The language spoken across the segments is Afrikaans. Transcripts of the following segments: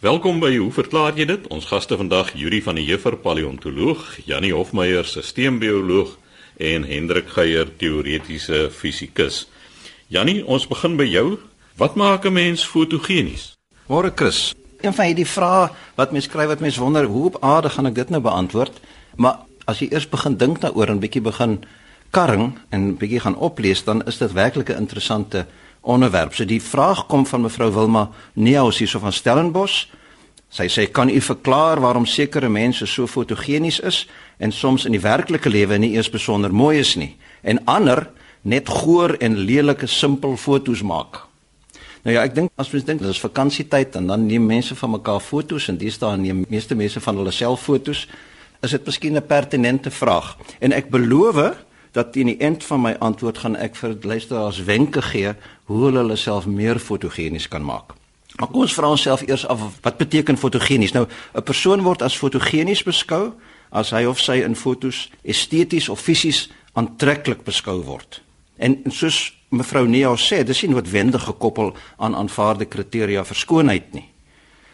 Welkom by Hoe verklaar jy dit? Ons gaste vandag Yuri van die Juffer paleontoloog, Janie Hofmeyer, sisteembioloog en Hendrik Geier, teoretiese fisikus. Janie, ons begin by jou. Wat maak 'n mens fotogenies? Môre Chris. Een van hierdie vrae wat mense skryf wat mense wonder hoe op aarde gaan ek dit nou beantwoord? Maar as jy eers begin dink daaroor en bietjie begin karring en bietjie gaan oplees, dan is dit werklik 'n interessante onderwerp. So die vraag kom van mevrou Wilma Neus hierso van Stellenbosch. Sy sê kan u verklaar waarom sekere mense so fotogenies is en soms in die werklike lewe nie eers besonder mooi is nie en ander net goor en lelike simpel fotos maak. Nou ja, ek dink as mens dink dit is vakansietyd en dan neem mense van mekaar fotos en dis daar neem meeste mense van hulle self fotos. Is dit miskien 'n pertinente vraag? En ek beloof dat teen die eind van my antwoord gaan ek vir luisteraars wenke gee hoe hulle hulle self meer fotogenies kan maak. Maar kom ons vra onsself eers af wat beteken fotogenies? Nou, 'n persoon word as fotogenies beskou as hy of sy in fotos esteties of fisies aantreklik beskou word. En soos mevrou Neo sê, dis nie noodwendig gekoppel aan aanvaarde kriteria vir skoonheid nie.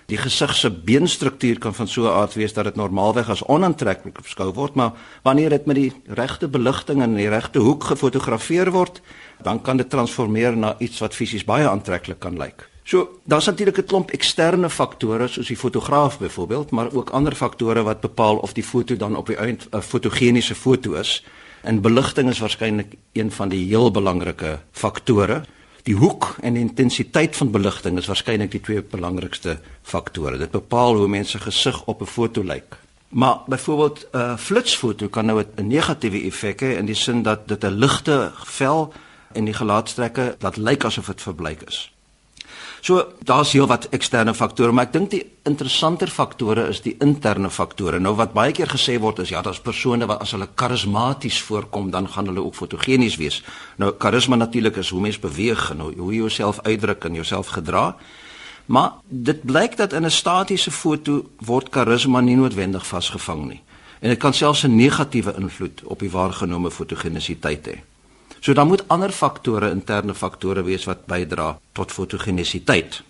Die gesig se beenstruktuur kan van so 'n aard wees dat dit normaalweg as onaantreklik beskou word, maar wanneer dit met die regte beligting en die regte hoek gefotografeer word, dan kan dit transformeer na iets wat fisies baie aantreklik kan lyk. So, daar's natuurlik 'n klomp eksterne faktore soos die fotograaf byvoorbeeld, maar ook ander faktore wat bepaal of die foto dan op die eind 'n fotogeniese foto is. En beligting is waarskynlik een van die heel belangrike faktore. Die hoek en die intensiteit van beligting is waarskynlik die twee belangrikste faktore. Dit bepaal hoe mense gesig op 'n foto lyk. Maar byvoorbeeld 'n uh, flitsfoto kan nou 'n negatiewe effek hê in die sin dat dit 'n ligte vel en die gelaatstrekke dat lyk asof dit verbleik is. So daar's heel wat eksterne faktore, maar ek dink die interessanter faktore is die interne faktore. Nou wat baie keer gesê word is ja, daar's persone wat as hulle karismaties voorkom, dan gaan hulle ook fotogenies wees. Nou karisma natuurlik is hoe mens beweeg en hoe, hoe jy jouself uitdruk en jouself gedra. Maar dit blyk dat in 'n statiese foto word karisma nie noodwendig vasgevang nie. En dit kan selfs 'n negatiewe invloed op die waargenome fotogenisiteit hê. So dan moet ander faktore, interne faktore wees wat bydra tot fotogenisiteit.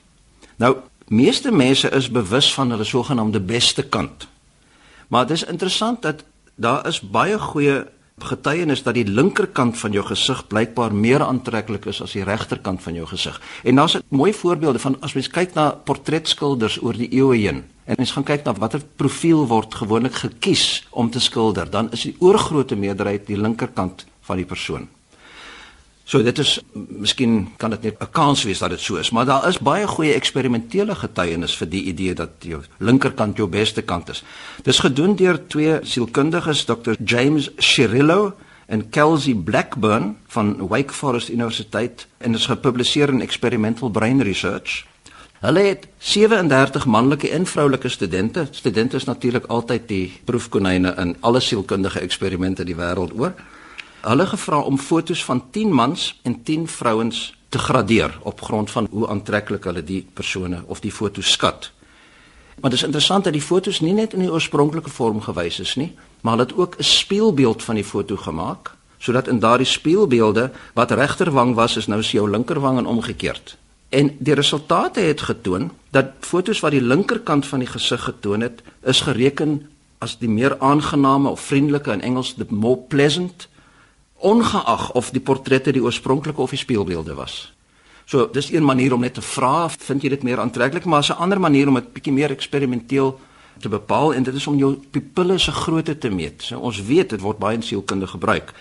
Nou, meeste mense is bewus van hulle sogenaamde beste kant. Maar dit is interessant dat daar is baie goeie getuienis dat die linkerkant van jou gesig blykbaar meer aantreklik is as die regterkant van jou gesig. En daar's 'n mooi voorbeelde van as mens kyk na portretskilders oor die eeue heen en mens gaan kyk na watter profiel word gewoonlik gekies om te skilder, dan is die oorgrootste meerderheid die linkerkant van die persoon. So dit is miskien kan dit net 'n kans wees dat dit so is, maar daar is baie goeie eksperimentele getuienis vir die idee dat jou linkerkant jou beste kant is. Dis gedoen deur twee sielkundiges, Dr. James Shirillo en Kelsey Blackburn van Wake Forest Universiteit en is gepubliseer in Experimental Brain Research. Hulle het 37 manlike en vroulike studente, studente is natuurlik altyd die proefkonyne in alle sielkundige eksperimente die wêreld oor hulle gevra om fotos van 10 mans en 10 vrouens te gradeer op grond van hoe aantreklik hulle die persone of die foto skat. Maar dit is interessant dat die fotos nie net in die oorspronklike vorm gewys is nie, maar hulle het ook 'n spieelbeeld van die foto gemaak sodat in daardie spieelbeelde wat regterwang was is nou sy linkerwang en omgekeerd. En die resultate het getoon dat fotos wat die linkerkant van die gesig getoon het, is gereken as die meer aangename of vriendelike in Engels the more pleasant ongeag of die portrette die oorspronklike of die spieelbeelde was. So, dis een manier om net te vra, vind jy dit meer aantreklik, maar 'n ander manier om dit bietjie meer eksperimenteel te bepaal en dit is om jou pupille se grootte te meet. So, ons weet dit word baie in sielkunde gebruik.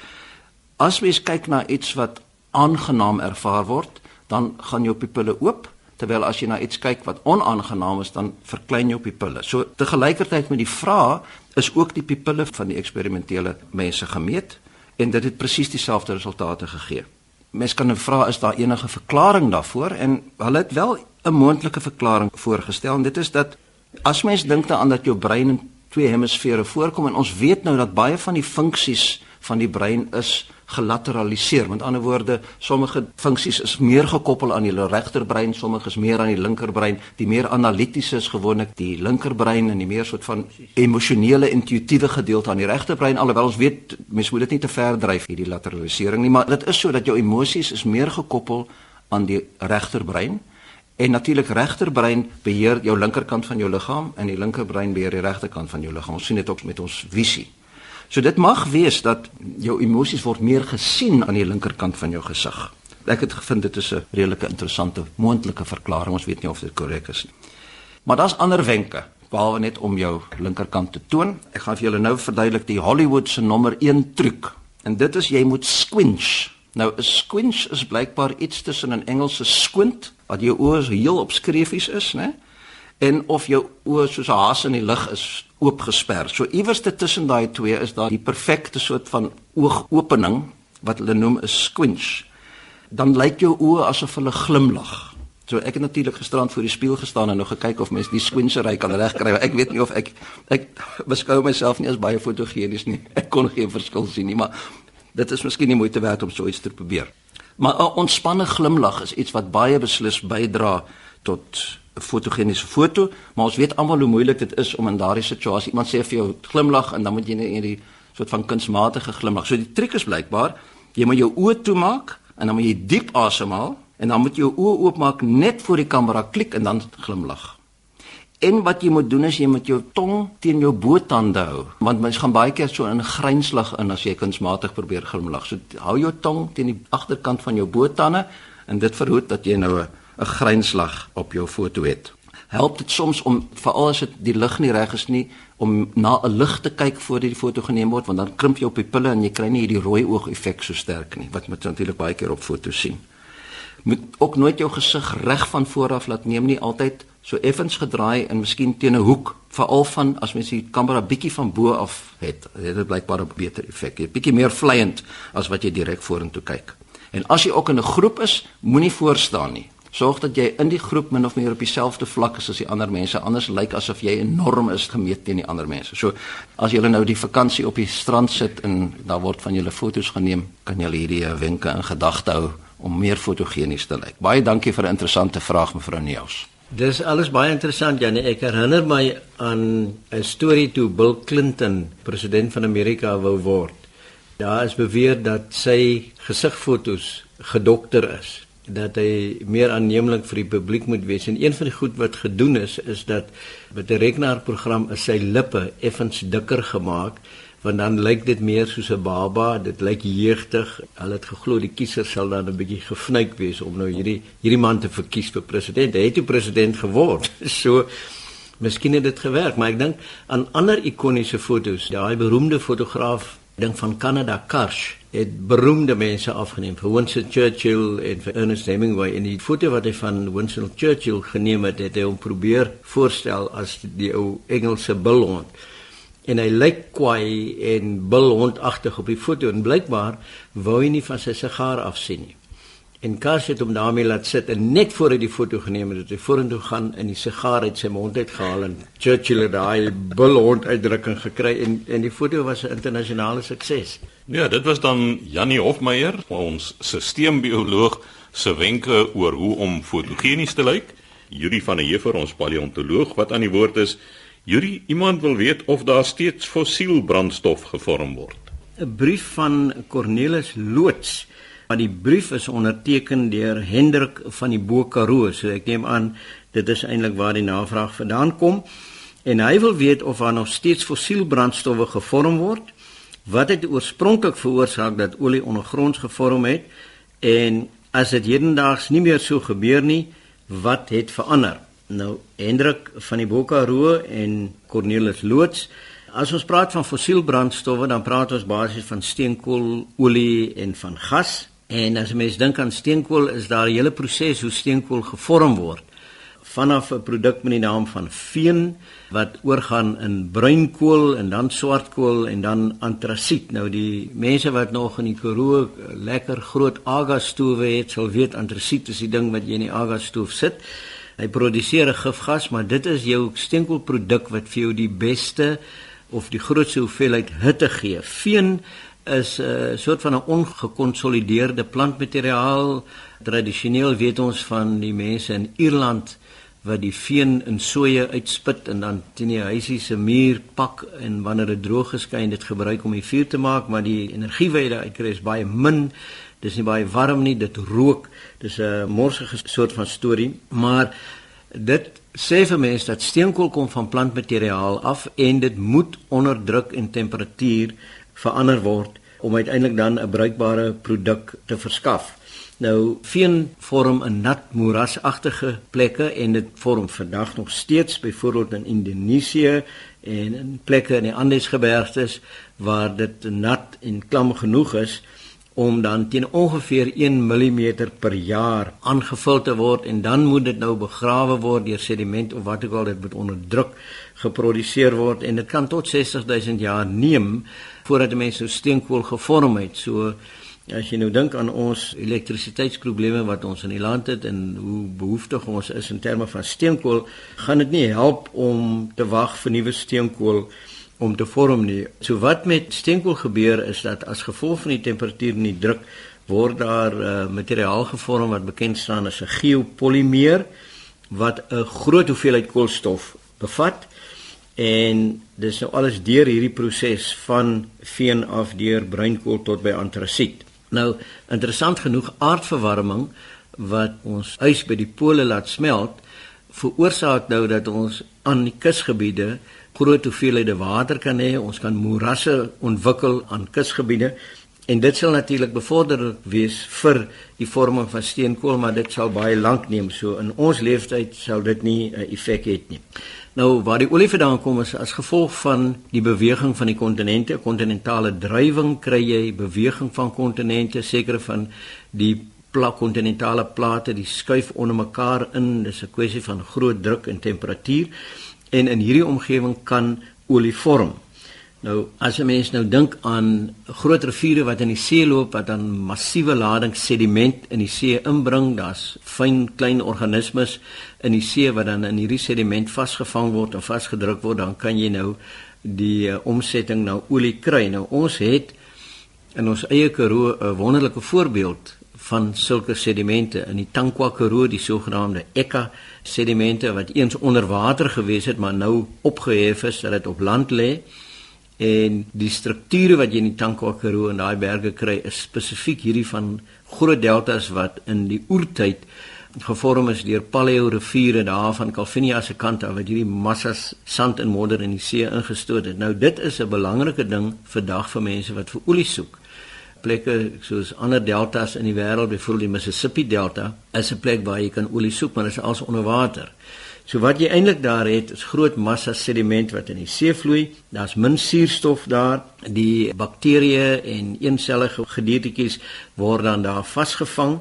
As mens kyk na iets wat aangenaam ervaar word, dan gaan jou pupille oop, terwyl as jy na iets kyk wat onaangenaam is, dan verklein jou pupille. So, te gelykertyd met die vraag is ook die pupille van die eksperimentele mense gemeet en dit het presies dieselfde resultate gegee. Mens kan nou vra is daar enige verklaring daarvoor en hulle het wel 'n moontlike verklaring voorgestel en dit is dat as mens dink daaraan dat jou brein in twee hemisfere voorkom en ons weet nou dat baie van die funksies van die brein is gelateraliseer. Met ander woorde, sommige funksies is meer gekoppel aan die regterbrein, sommige is meer aan die linkerbrein. Die meer analitiese is gewoonlik die linkerbrein en die meer soort van emosionele intuïtiewe gedeelte aan die regterbrein. Alhoewel ons weet mens moet dit nie te ver dryf hierdie lateralisering nie, maar dit is so dat jou emosies is meer gekoppel aan die regterbrein En natuurlik regterbrein beheer jou linkerkant van jou liggaam en die linkerbrein beheer die regterkant van jou liggaam. Ons sien dit ook met ons visie. So dit mag wees dat jou emosies word meer gesien aan die linkerkant van jou gesig. Ek het gevind dit is 'n redelike interessante moontlike verklaring. Ons weet nie of dit korrek is nie. Maar daar's ander wenke behalwe net om jou linkerkant te toon. Ek gaan vir julle nou verduidelik die Hollywood se nommer 1 truc. En dit is jy moet squinch. Nou 'n squinch is blykbaar iets tussen 'n Engelse squint wat jou oë heel op skreefies is, né? En of jou oë soos 'n haas in die lug is oopgesper. So iewers tussen daai twee is daar die perfekte soort van oogopening wat hulle noem 'n squinch. Dan lyk jou oë asof hulle glimlag. So ek het natuurlik gisterand voor die spieël gestaan en nog gekyk of mens die squinchery kan regkry. Ek weet nie of ek ek beskou myself nie as baie fotogenies nie. Ek kon geen verskil sien nie, maar dit is miskien nie moeite werd om so iets te probeer. Maar 'n ontspanne glimlag is iets wat baie beslis bydra tot 'n fotogeniese foto, maar ons weet almal hoe moeilik dit is om in daardie situasie iemand sê vir jou glimlag en dan moet jy net hierdie soort van kunsmatige glimlag. So die triek is blykbaar, jy moet jou oë toemaak en dan moet jy diep asemhaal en dan moet jy jou oë oopmaak net voor die kamera klik en dan glimlag. En wat jy moet doen is jy moet jou tong teen jou botande hou, want mens gaan baie keer so in grynslag in as jy kunsmatig probeer glimlag. So hou jou tong teen die agterkant van jou botande en dit verhoed dat jy nou 'n 'n grynslag op jou foto het. Help dit soms om veral as dit die lig nie reg is nie om na 'n lig te kyk voor die foto geneem word want dan krimp jou pupille en jy kry nie hierdie rooi oog effek so sterk nie wat mens natuurlik baie keer op foto's sien. Moet ook nooit jou gesig reg van voor af laat neem nie, altyd so effens gedraai en miskien teen 'n hoek, veral van as mens die kamera bietjie van bo af het. Dit het blykbaar 'n beter effek. Jy bietjie meer vleiend as wat jy direk vorentoe kyk. En as jy ook in 'n groep is, moenie voor staan nie sorg dat jy in die groep min of meer op dieselfde vlak is as die ander mense anders lyk asof jy enorm is gemeet teen die ander mense. So as julle nou die vakansie op die strand sit en daar word van julle foto's geneem, kan julle hierdie eh, wenke in gedagte hou om meer fotogenies te lyk. Baie dankie vir 'n interessante vraag mevrou Neus. Dis alles baie interessant Janie. Ek herinner my aan 'n storie toe Bill Clinton president van Amerika wou word. Daar is beweer dat sy gesigfoto's gedokter is dat hy meer aanneemlik vir die publiek moet wees. En een van die goed wat gedoen is is dat met 'n rekenaarprogram is sy lippe effens dikker gemaak want dan lyk dit meer soos 'n baba dit lyk jeugtig hulle het geglo die kiezer sal dan 'n bietjie gefnuik wees om nou hierdie hierdie man te verkies vir president. Hy het toe president geword. So miskien het dit gewerk maar ek dink aan ander ikoniese fotos. Daai beroemde fotograaf dink van Canada Karsh het beroemde mense afgeneem. Vir Winston Churchill en vir Ernest Hemingway. En die foto wat hy van Winston Churchill geneem het het hy hom probeer voorstel as die ou Engelse bulhond en hy lyk kwaai en bulhondagtig op die foto. En blykbaar wou hy nie van sy sigaar afsien nie en Kars het hom daarmee laat sit en net voor hy die foto geneem het, het hy vorentoe gaan en die sigaar uit sy mond uit gehaal en Churchill het daai bulhond uitdrukking gekry en en die foto was 'n internasionale sukses. Ja, dit was dan Jannie Hofmeyer, ons sisteembioloog se wenke oor hoe om fotogenies te lyk. Yuri van der Heever, ons paleontoloog wat aan die woord is. Yuri, iemand wil weet of daar steeds fossiel brandstof gevorm word. 'n Brief van Cornelis Loots Maar die brief is onderteken deur Hendrik van die Bo Karoo, so ek neem aan dit is eintlik waar die navraag vandaan kom. En hy wil weet of daar nog steeds fossielbrandstowwe gevorm word. Wat het oorspronklik veroorsaak dat olie ondergronds gevorm het? En as dit hedendaags nie meer so gebeur nie, wat het verander? Nou Hendrik van die Bo Karoo en Cornelis Loots As ons praat van fossielbrandstowwe, dan praat ons basies van steenkool, olie en van gas. En as mens dink aan steenkool, is daar 'n hele proses hoe steenkool gevorm word. Vanaf 'n produk met die naam van veen wat oorgaan in bruinkool en dan swartkool en dan antrasiet. Nou die mense wat nog in die Karoo lekker groot agasstowwe het, sal weet antrasiet is die ding wat jy in die agasstoof sit. Hy produseer 'n gifgas, maar dit is jou steenkoolproduk wat vir jou die beste of die grootste hoeveelheid hitte gee. Veen is 'n uh, soort van 'n ongekonsolideerde plantmateriaal. Tradisioneel weet ons van die mense in Ierland wat die veen in soeye uitspit en dan teen die huisie se muur pak en wanneer dit droog geskyn dit gebruik om die vuur te maak, maar die energie wat jy daar uitkry is baie min. Dis nie baie warm nie, dit rook. Dis 'n morsige soort van storie, maar dit sê vir mense dat steenkool kom van plantmateriaal af en dit moet onder druk en temperatuur verander word om uiteindelik dan 'n bruikbare produk te verskaf. Nou veen vorm 'n nat moerasagtige plekke en dit vorm vandag nog steeds byvoorbeeld in Indonesië en in plekke in die Andesgebergtes waar dit nat en klam genoeg is om dan teen ongeveer 1 mm per jaar aangevul te word en dan moet dit nou begrawe word deur sediment of wat ook al dit moet onder druk geproduseer word en dit kan tot 60000 jaar neem voordat 'n mens so steenkool gevorm het. So as jy nou dink aan ons elektrisiteitsprobleme wat ons in die land het en hoe behoeftig ons is in terme van steenkool, gaan dit nie help om te wag vir nuwe steenkool om te vorm nie. So wat met steenkool gebeur is dat as gevolg van die temperatuur en die druk word daar uh, materiaal gevorm wat bekend staan as 'n geopolimeer wat 'n groot hoeveelheid koolstof bevat en dis nou alles deur hierdie proses van veen af deur bruinkool tot by antrasiet. Nou interessant genoeg aardverwarming wat ons ys by die pole laat smelt veroorsaak nou dat ons aan die kusgebiede groot hoeveelhede water kan hê. Ons kan moerasse ontwikkel aan kusgebiede en dit sal natuurlik bevorderlik wees vir die vorming van steenkool, maar dit sal baie lank neem. So in ons lewenstyd sal dit nie 'n effek hê nie. Nou waar die olie vandaan kom is as gevolg van die beweging van die kontinente, kontinentale drywing kry jy beweging van kontinente, sekere van die plak kontinentale plate, die skuif onder mekaar in. Dis 'n kwessie van groot druk en temperatuur en in hierdie omgewing kan olie vorm. Nou as 'n mens nou dink aan groot riviere wat in die see loop wat dan massiewe lading sediment in die see inbring, daar's fyn klein organismes in die see wat dan in hierdie sediment vasgevang word of vasgedruk word, dan kan jy nou die uh, omsetting na olie kry. Nou ons het in ons eie Karoo 'n wonderlike voorbeeld van sulke sedimente in die Tankwa Karoo, die sogenaamde Ekka sedimente wat eens onder water gewees het, maar nou opgehef is dat dit op land lê. En die strukture wat jy in die Tankwa Karoo en daai berge kry, is spesifiek hierdie van groot deltas wat in die oertyd gevorm is deur paleo riviere daar van Calvinia se kant af wat hierdie massas sand en modder in die see ingestoot het. Nou dit is 'n belangrike ding vandag vir mense wat vir olie soek plekke soos ander deltas in die wêreld, byvoorbeeld die Mississippi Delta, is 'n plek waar jy kan olie soek, maar dit is als onder water. So wat jy eintlik daar het, is groot massa sediment wat in die see vloei. Daar's min suurstof daar. Die bakterieë en eensellige gediertjies word dan daar vasgevang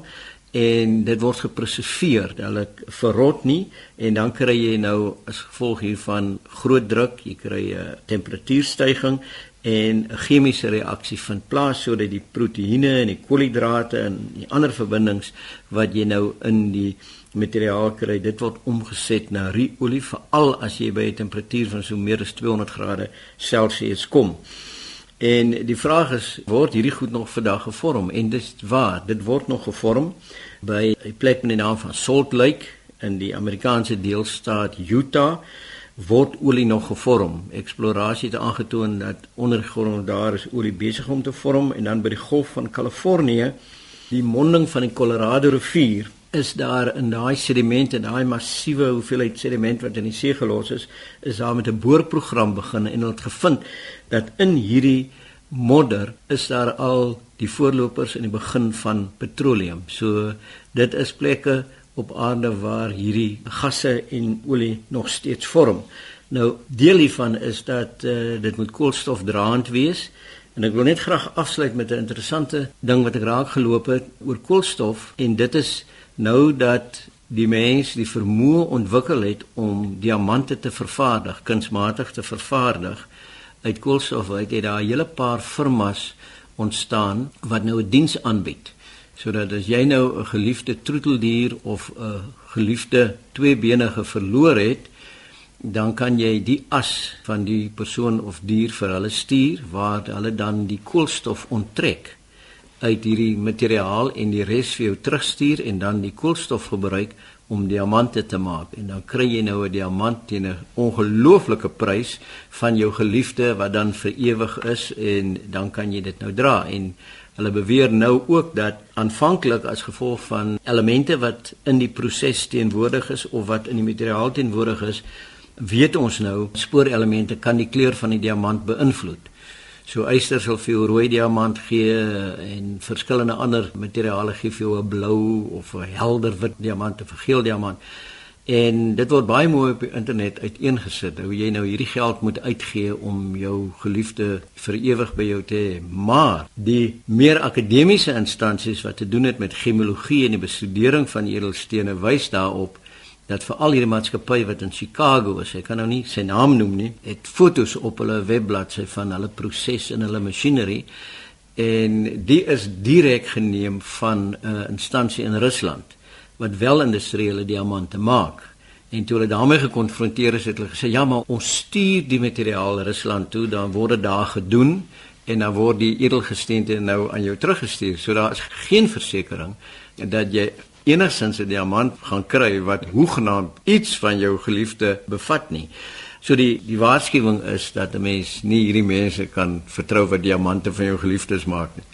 en dit word gepreserveer. Hulle verrot nie en dan kry jy nou as gevolg hiervan groot druk, jy kry 'n temperatuurstygings en 'n chemiese reaksie vind plaas sodat die proteïene en die koolhidrate en die ander verbindings wat jy nou in die materiaal kry, dit word omgeset na ruolie veral as jy by 'n temperatuur van so meer as 200 grade Celsius kom. En die vraag is, word hierdie goed nog vandag gevorm? En dis waar, dit word nog gevorm by 'n plek met die naam van Salt Lake in die Amerikaanse deelstaat Utah word olie nog gevorm. Eksplorasie het aangetoon dat ondergrond daar is olie besig om te vorm en dan by die golf van Kalifornië, die monding van die Colorado rivier, is daar in daai sedimente, daai massiewe hoeveelheid sediment wat in die see gelos is, is daar met 'n boorprogram begin en het gevind dat in hierdie modder is daar al die voorlopers in die begin van petroleum. So dit is plekke op aarde waar hierdie gasse en olie nog steeds vorm. Nou deel hiervan is dat uh, dit moet koolstofdraand wees en ek wil net graag afsluit met 'n interessante ding wat ek raak geloop het oor koolstof en dit is nou dat die mens die vermoë ontwikkel het om diamante te vervaardig, kunsmatig te vervaardig uit koolstof. Hy het daar 'n hele paar firmas ontstaan wat nou 'n diens aanbied sodat as jy nou 'n geliefde troeteldier of 'n geliefde tweebenige verloor het, dan kan jy die as van die persoon of dier vir hulle stuur waar hulle dan die koolstof onttrek uit hierdie materiaal en die res vir jou terugstuur en dan die koolstof gebruik om diamante te maak en dan kry jy nou 'n diamant teen 'n ongelooflike prys van jou geliefde wat dan vir ewig is en dan kan jy dit nou dra en Hulle beweer nou ook dat aanvanklik as gevolg van elemente wat in die proses teenwoordig is of wat in die materiaal teenwoordig is, weet ons nou spoorelemente kan die kleur van die diamant beïnvloed. So yster sal vir jou rooi diamant gee en verskillende ander materiale gee vir jou 'n blou of 'n helder wit diamant of 'n geel diamant. En dit word baie mooi op die internet uiteengesit hoe jy nou hierdie geld moet uitgee om jou geliefde vir ewig by jou te hê. Maar die meer akademiese instansies wat te doen het met gemologie en die bestudering van edelstene wys daarop dat vir al hierdie maatskappye wat in Chicago is, ek kan nou nie sy naam noem nie, het fotos op hulle webbladsy van hulle proses en hulle masjinerie en die is direk geneem van 'n uh, instansie in Rusland wat wel industriële diamante maak. En toe hulle daarmee gekonfronteer is, het hulle gesê ja, maar ons stuur die materiaal Rusland toe, dan word dit daar gedoen en dan word die edelgesteente nou aan jou teruggestuur. So daar is geen versekering dat jy enigsins 'n diamant gaan kry wat hoegenaamd iets van jou geliefde bevat nie. So die die waarskuwing is dat 'n mens nie hierdie mense kan vertrou wat diamante van jou geliefdes maak nie.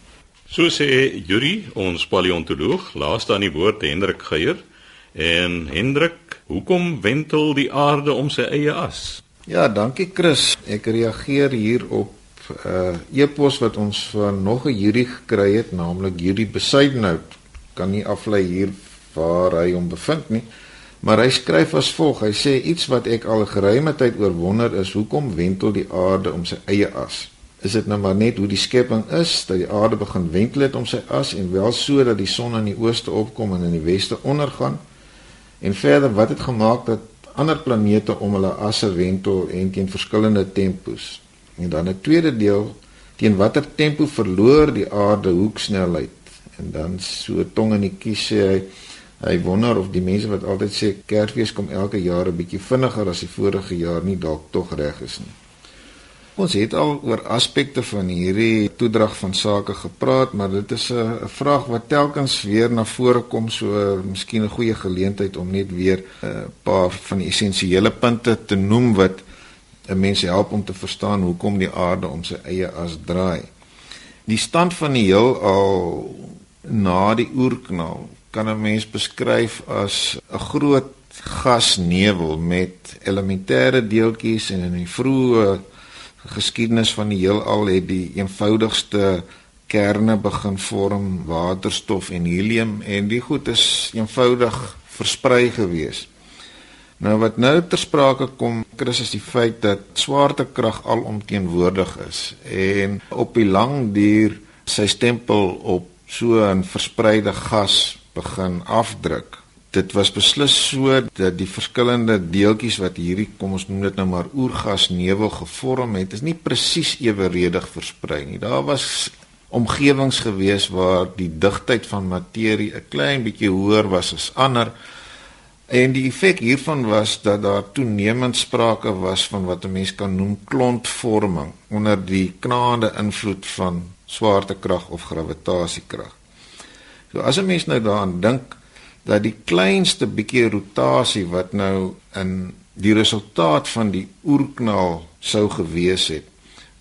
So sê Yuri, ons paleontoloog, laaste aan die woord Hendrik Geier. En Hendrik, hoekom wentel die aarde om sy eie as? Ja, dankie Chris. Ek reageer hier op 'n uh, e-pos wat ons van nog 'n Yuri gekry het, naamlik Yuri Besuidnout. Kan nie aflei hier waar hy hom bevind nie. Maar hy skryf as volg. Hy sê iets wat ek al geruime tyd oor wonder is, hoekom wentel die aarde om sy eie as? is dit nou maar net hoe die skepping is dat die aarde begin wentel het om sy as en wel so dat die son in die ooste opkom en in die weste ondergaan en verder wat het gemaak dat ander planete om hulle asse wentel en teen verskillende tempos en dan 'n tweede deel teen watter tempo verloor die aarde hoeksnelheid en dan so tong in die kies sê hy hy wonder of die mense wat altyd sê Kersfees kom elke jaar 'n bietjie vinniger as die vorige jaar nie dalk tog reg is nie Ons het al oor aspekte van hierdie toedrag van sake gepraat, maar dit is 'n vraag wat telkens weer na vore kom, so miskien 'n goeie geleentheid om net weer 'n paar van die essensiële punte te noem wat 'n mens help om te verstaan hoekom die aarde om sy eie as draai. Die stand van die heelal na die oerknal kan 'n mens beskryf as 'n groot gasnevel met elementêre deeltjies en in die vroeë geskiedenis van die heelal het die eenvoudigste kerne begin vorm, waterstof en helium en die goed is eenvoudig versprei gewees. Nou wat nou ter sprake kom, Chris is die feit dat swaartekrag alomteenwoordig is en op die lang duur sy stempel op so 'n verspreide gas begin afdruk dit was beslis so dat die verskillende deeltjies wat hierdie kom ons noem dit nou maar oergasnevel gevorm het is nie presies eweredig versprei nie. Daar was omgewings gewees waar die digtheid van materie 'n klein bietjie hoër was as ander. En die effek hiervan was dat daar toenemend sprake was van wat 'n mens kan noem klontvorming onder die knaande invloed van swaartekrag of gravitasiekrag. So as 'n mens nou daaraan dink dat die kleinste bietjie rotasie wat nou in die resultaat van die oerknal sou gewees het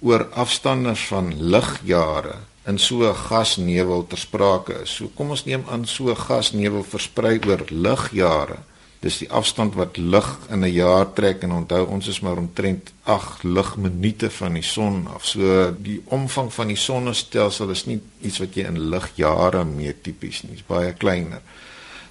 oor afstande van ligjare in so 'n gasnevel ter sprake is. So kom ons neem aan so 'n gasnevel versprei oor ligjare. Dis die afstand wat lig in 'n jaar trek en onthou ons is maar omtrent 8 ligminute van die son af. So die omvang van die sonnestelsel is nie iets wat jy in ligjare meet tipies nie. Dit is baie kleiner.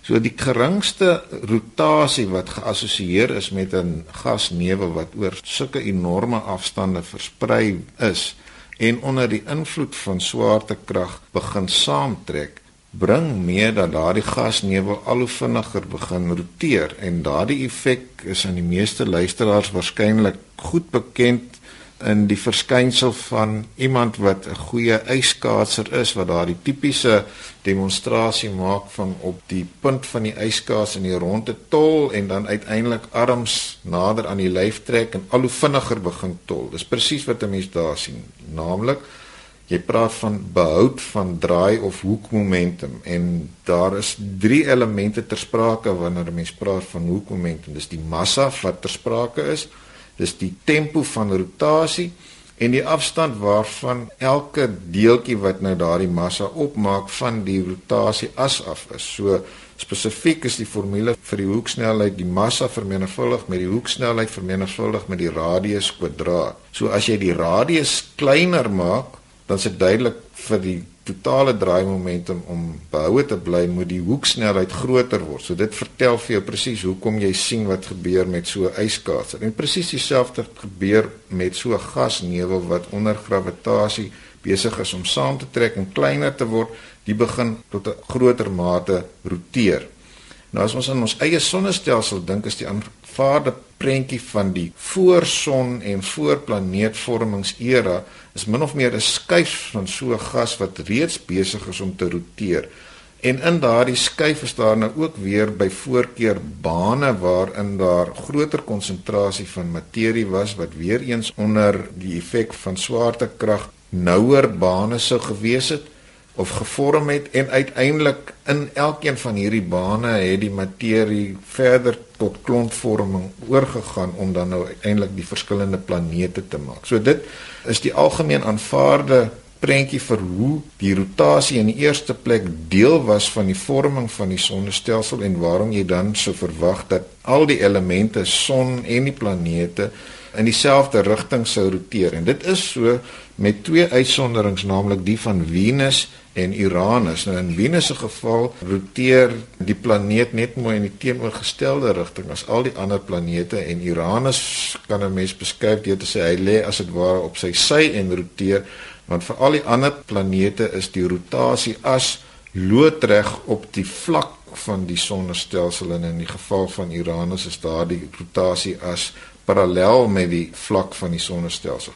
So die geringste rotasie wat geassosieer is met 'n gasnevel wat oor sulke enorme afstande versprei is en onder die invloed van swaartekrag begin saamtrek, bring mee dat daardie gasnevel al hoe vinniger begin roteer en daardie effek is aan die meeste luisteraars waarskynlik goed bekend in die verskynsel van iemand wat 'n goeie yskaatser is wat daardie tipiese demonstrasie maak van op die punt van die yskaats in die ronde tol en dan uiteindelik arms nader aan die lyf trek en al hoe vinniger begin tol. Dis presies wat 'n mens daar sien. Naamlik jy praat van behoud van draai of hoekmomentum en daar is drie elemente ter sprake wanneer 'n mens praat van hoekmomentum. Dis die massa wat ter sprake is dis die tempo van rotasie en die afstand waarvan elke deeltjie wat nou daardie massa opmaak van die rotasie as af is. So spesifiek is die formule vir die hoeksnelheid die massa vermenigvuldig met die hoeksnelheid vermenigvuldig met die radius kwadraat. So as jy die radius kleiner maak, dan dit duidelik vir die totale draaimomentum om behoue te bly moet die hoeksnelheid groter word. So dit vertel vir jou presies hoekom jy sien wat gebeur met so 'n yskaatser. En presies dieselfde gebeur met so 'n gasnevel wat onder gravitasie besig is om saam te trek en kleiner te word, die begin tot 'n groter mate roteer. Nou as ons aan ons eie sonnestelsel dink, is die aanvaarde prentjie van die voorson en voorplaneetvormingsera is min of meer 'n skuif van so 'n gas wat reeds besig is om te roteer. En in daardie skuif is daar nou ook weer by voorkeur bane waarin daar groter konsentrasie van materie was wat weer eens onder die effek van swaartekrag nouer bane sou gewees het of gevorm het en uiteindelik in elkeen van hierdie bane het die materie verder tot klontvorming oorgegaan om dan nou uiteindelik die verskillende planete te maak. So dit is die algemeen aanvaarde prentjie vir hoe die rotasie in die eerste plek deel was van die vorming van die sonnestelsel en waarom jy dan sou verwag dat al die elemente son en die planete in dieselfde rigting sou roteer en dit is so met twee uitsonderings naamlik die van Venus en Uranus. Nou in Venus se geval roteer die planeet net mooi in die teenoorgestelde rigting as al die ander planete en Uranus kan 'n mens beskryf deur te sê hy lê as dit ware op sy sy en roteer want vir al die ander planete is die rotasie as loodreg op die vlak van die sonnestelsel en in die geval van Uranus is daardie rotasie as parallel met die vlak van die sonnestelsel.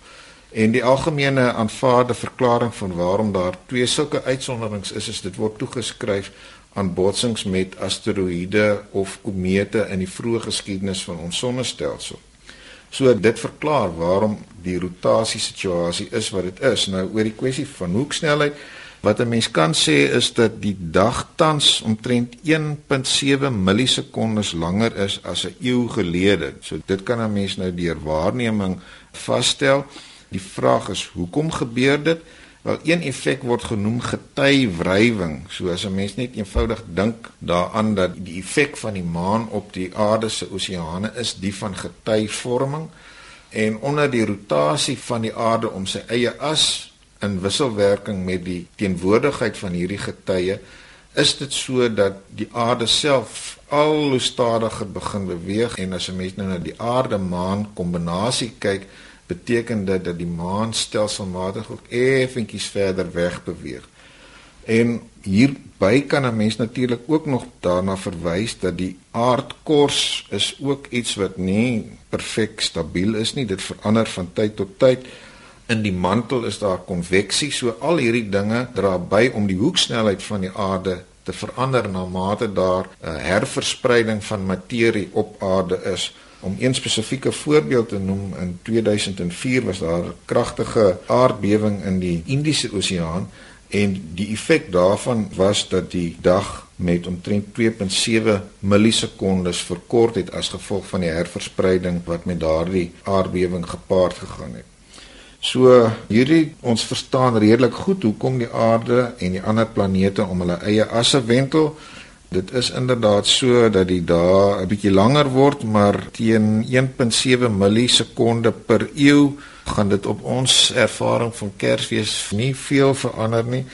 En die algemene aanvaarde verklaring van waarom daar twee sulke uitsonderings is, is dit word toegeskryf aan botsings met asteroïde of komete in die vroeë geskiedenis van ons sonnestelsel. So dit verklaar waarom die rotasie situasie is wat dit is. Nou oor die kwessie van hoeksnelheid wat 'n mens kan sê is dat die dag tans omtrent 1.7 millisekondes langer is as 'n eeu gelede. So dit kan 'n mens nou deur waarneming vasstel. Die vraag is hoekom gebeur dit? Wel een effek word genoem getywrywing. So as 'n mens net eenvoudig dink daaraan dat die effek van die maan op die aarde se oseane is die van getyvorming en onder die rotasie van die aarde om sy eie as in wisselwerking met die teenwoordigheid van hierdie getye is dit so dat die aarde self al hoe stadiger begin beweeg en as 'n mens nou na die aarde maan kombinasie kyk beteken dit dat die maan stelselmatig ook effentjies verder weg beweeg. En hierby kan 'n mens natuurlik ook nog daarna verwys dat die aardkors is ook iets wat nie perfek stabiel is nie. Dit verander van tyd tot tyd. In die mantel is daar konveksie, so al hierdie dinge dra by om die hoeksnelheid van die aarde te verander na mate daar 'n herverspreiding van materie op aarde is. Om een spesifieke voorbeeld te noem, in 2004 was daar 'n kragtige aardbewing in die Indiese Oseaan en die effek daarvan was dat die dag met omtrent 2.7 millisekondes verkort het as gevolg van die herverspreiding wat met daardie aardbewing gepaard gegaan het. So hierdie ons verstaan redelik goed hoekom die aarde en die ander planete om hulle eie asse wentel. Dit is inderdaad so dat die dae 'n bietjie langer word, maar teen 1.7 millisekonde per eeu gaan dit op ons ervaring van Kersfees nie veel verander nie.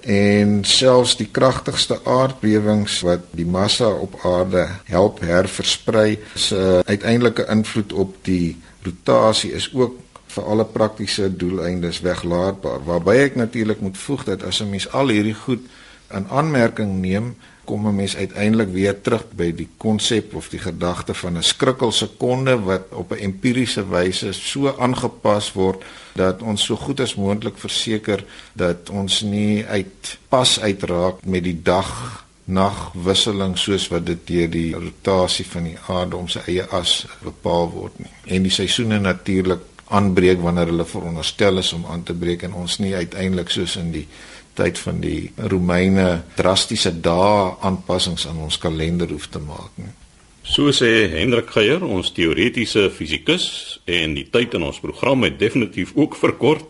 En selfs die kragtigste aardbewings wat die massa op aarde help herversprei, se uiteindelike invloed op die rotasie is ook vir alle praktiese doeleindes weglaatbaar. Waarby ek natuurlik moet voeg dat as 'n mens al hierdie goed in aanmerking neem, kom 'n mens uiteindelik weer terug by die konsep of die gedagte van 'n skrikkelsekonde wat op 'n empiriese wyse so aangepas word dat ons so goed as moontlik verseker dat ons nie uit pas uitraak met die dag nagwisseling soos wat dit deur die rotasie van die aarde om sy eie as bepaal word nie. En die seisoene natuurlik aanbreek wanneer hulle veronderstel is om aan te breek en ons nie uiteindelik soos in die tyd van die Romeine drastiese dae aanpassings aan ons kalender hoef te maak nie. So sê Hendrik Geier, ons teoretiese fisikus en die tyd in ons program het definitief ook verkort.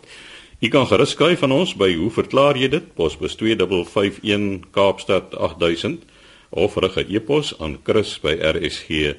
U kan gerus skryf van ons by hoe verklaar jy dit? Posbus 2551 Kaapstad 8000 of rig 'n e-pos aan chris@rsg.co.za.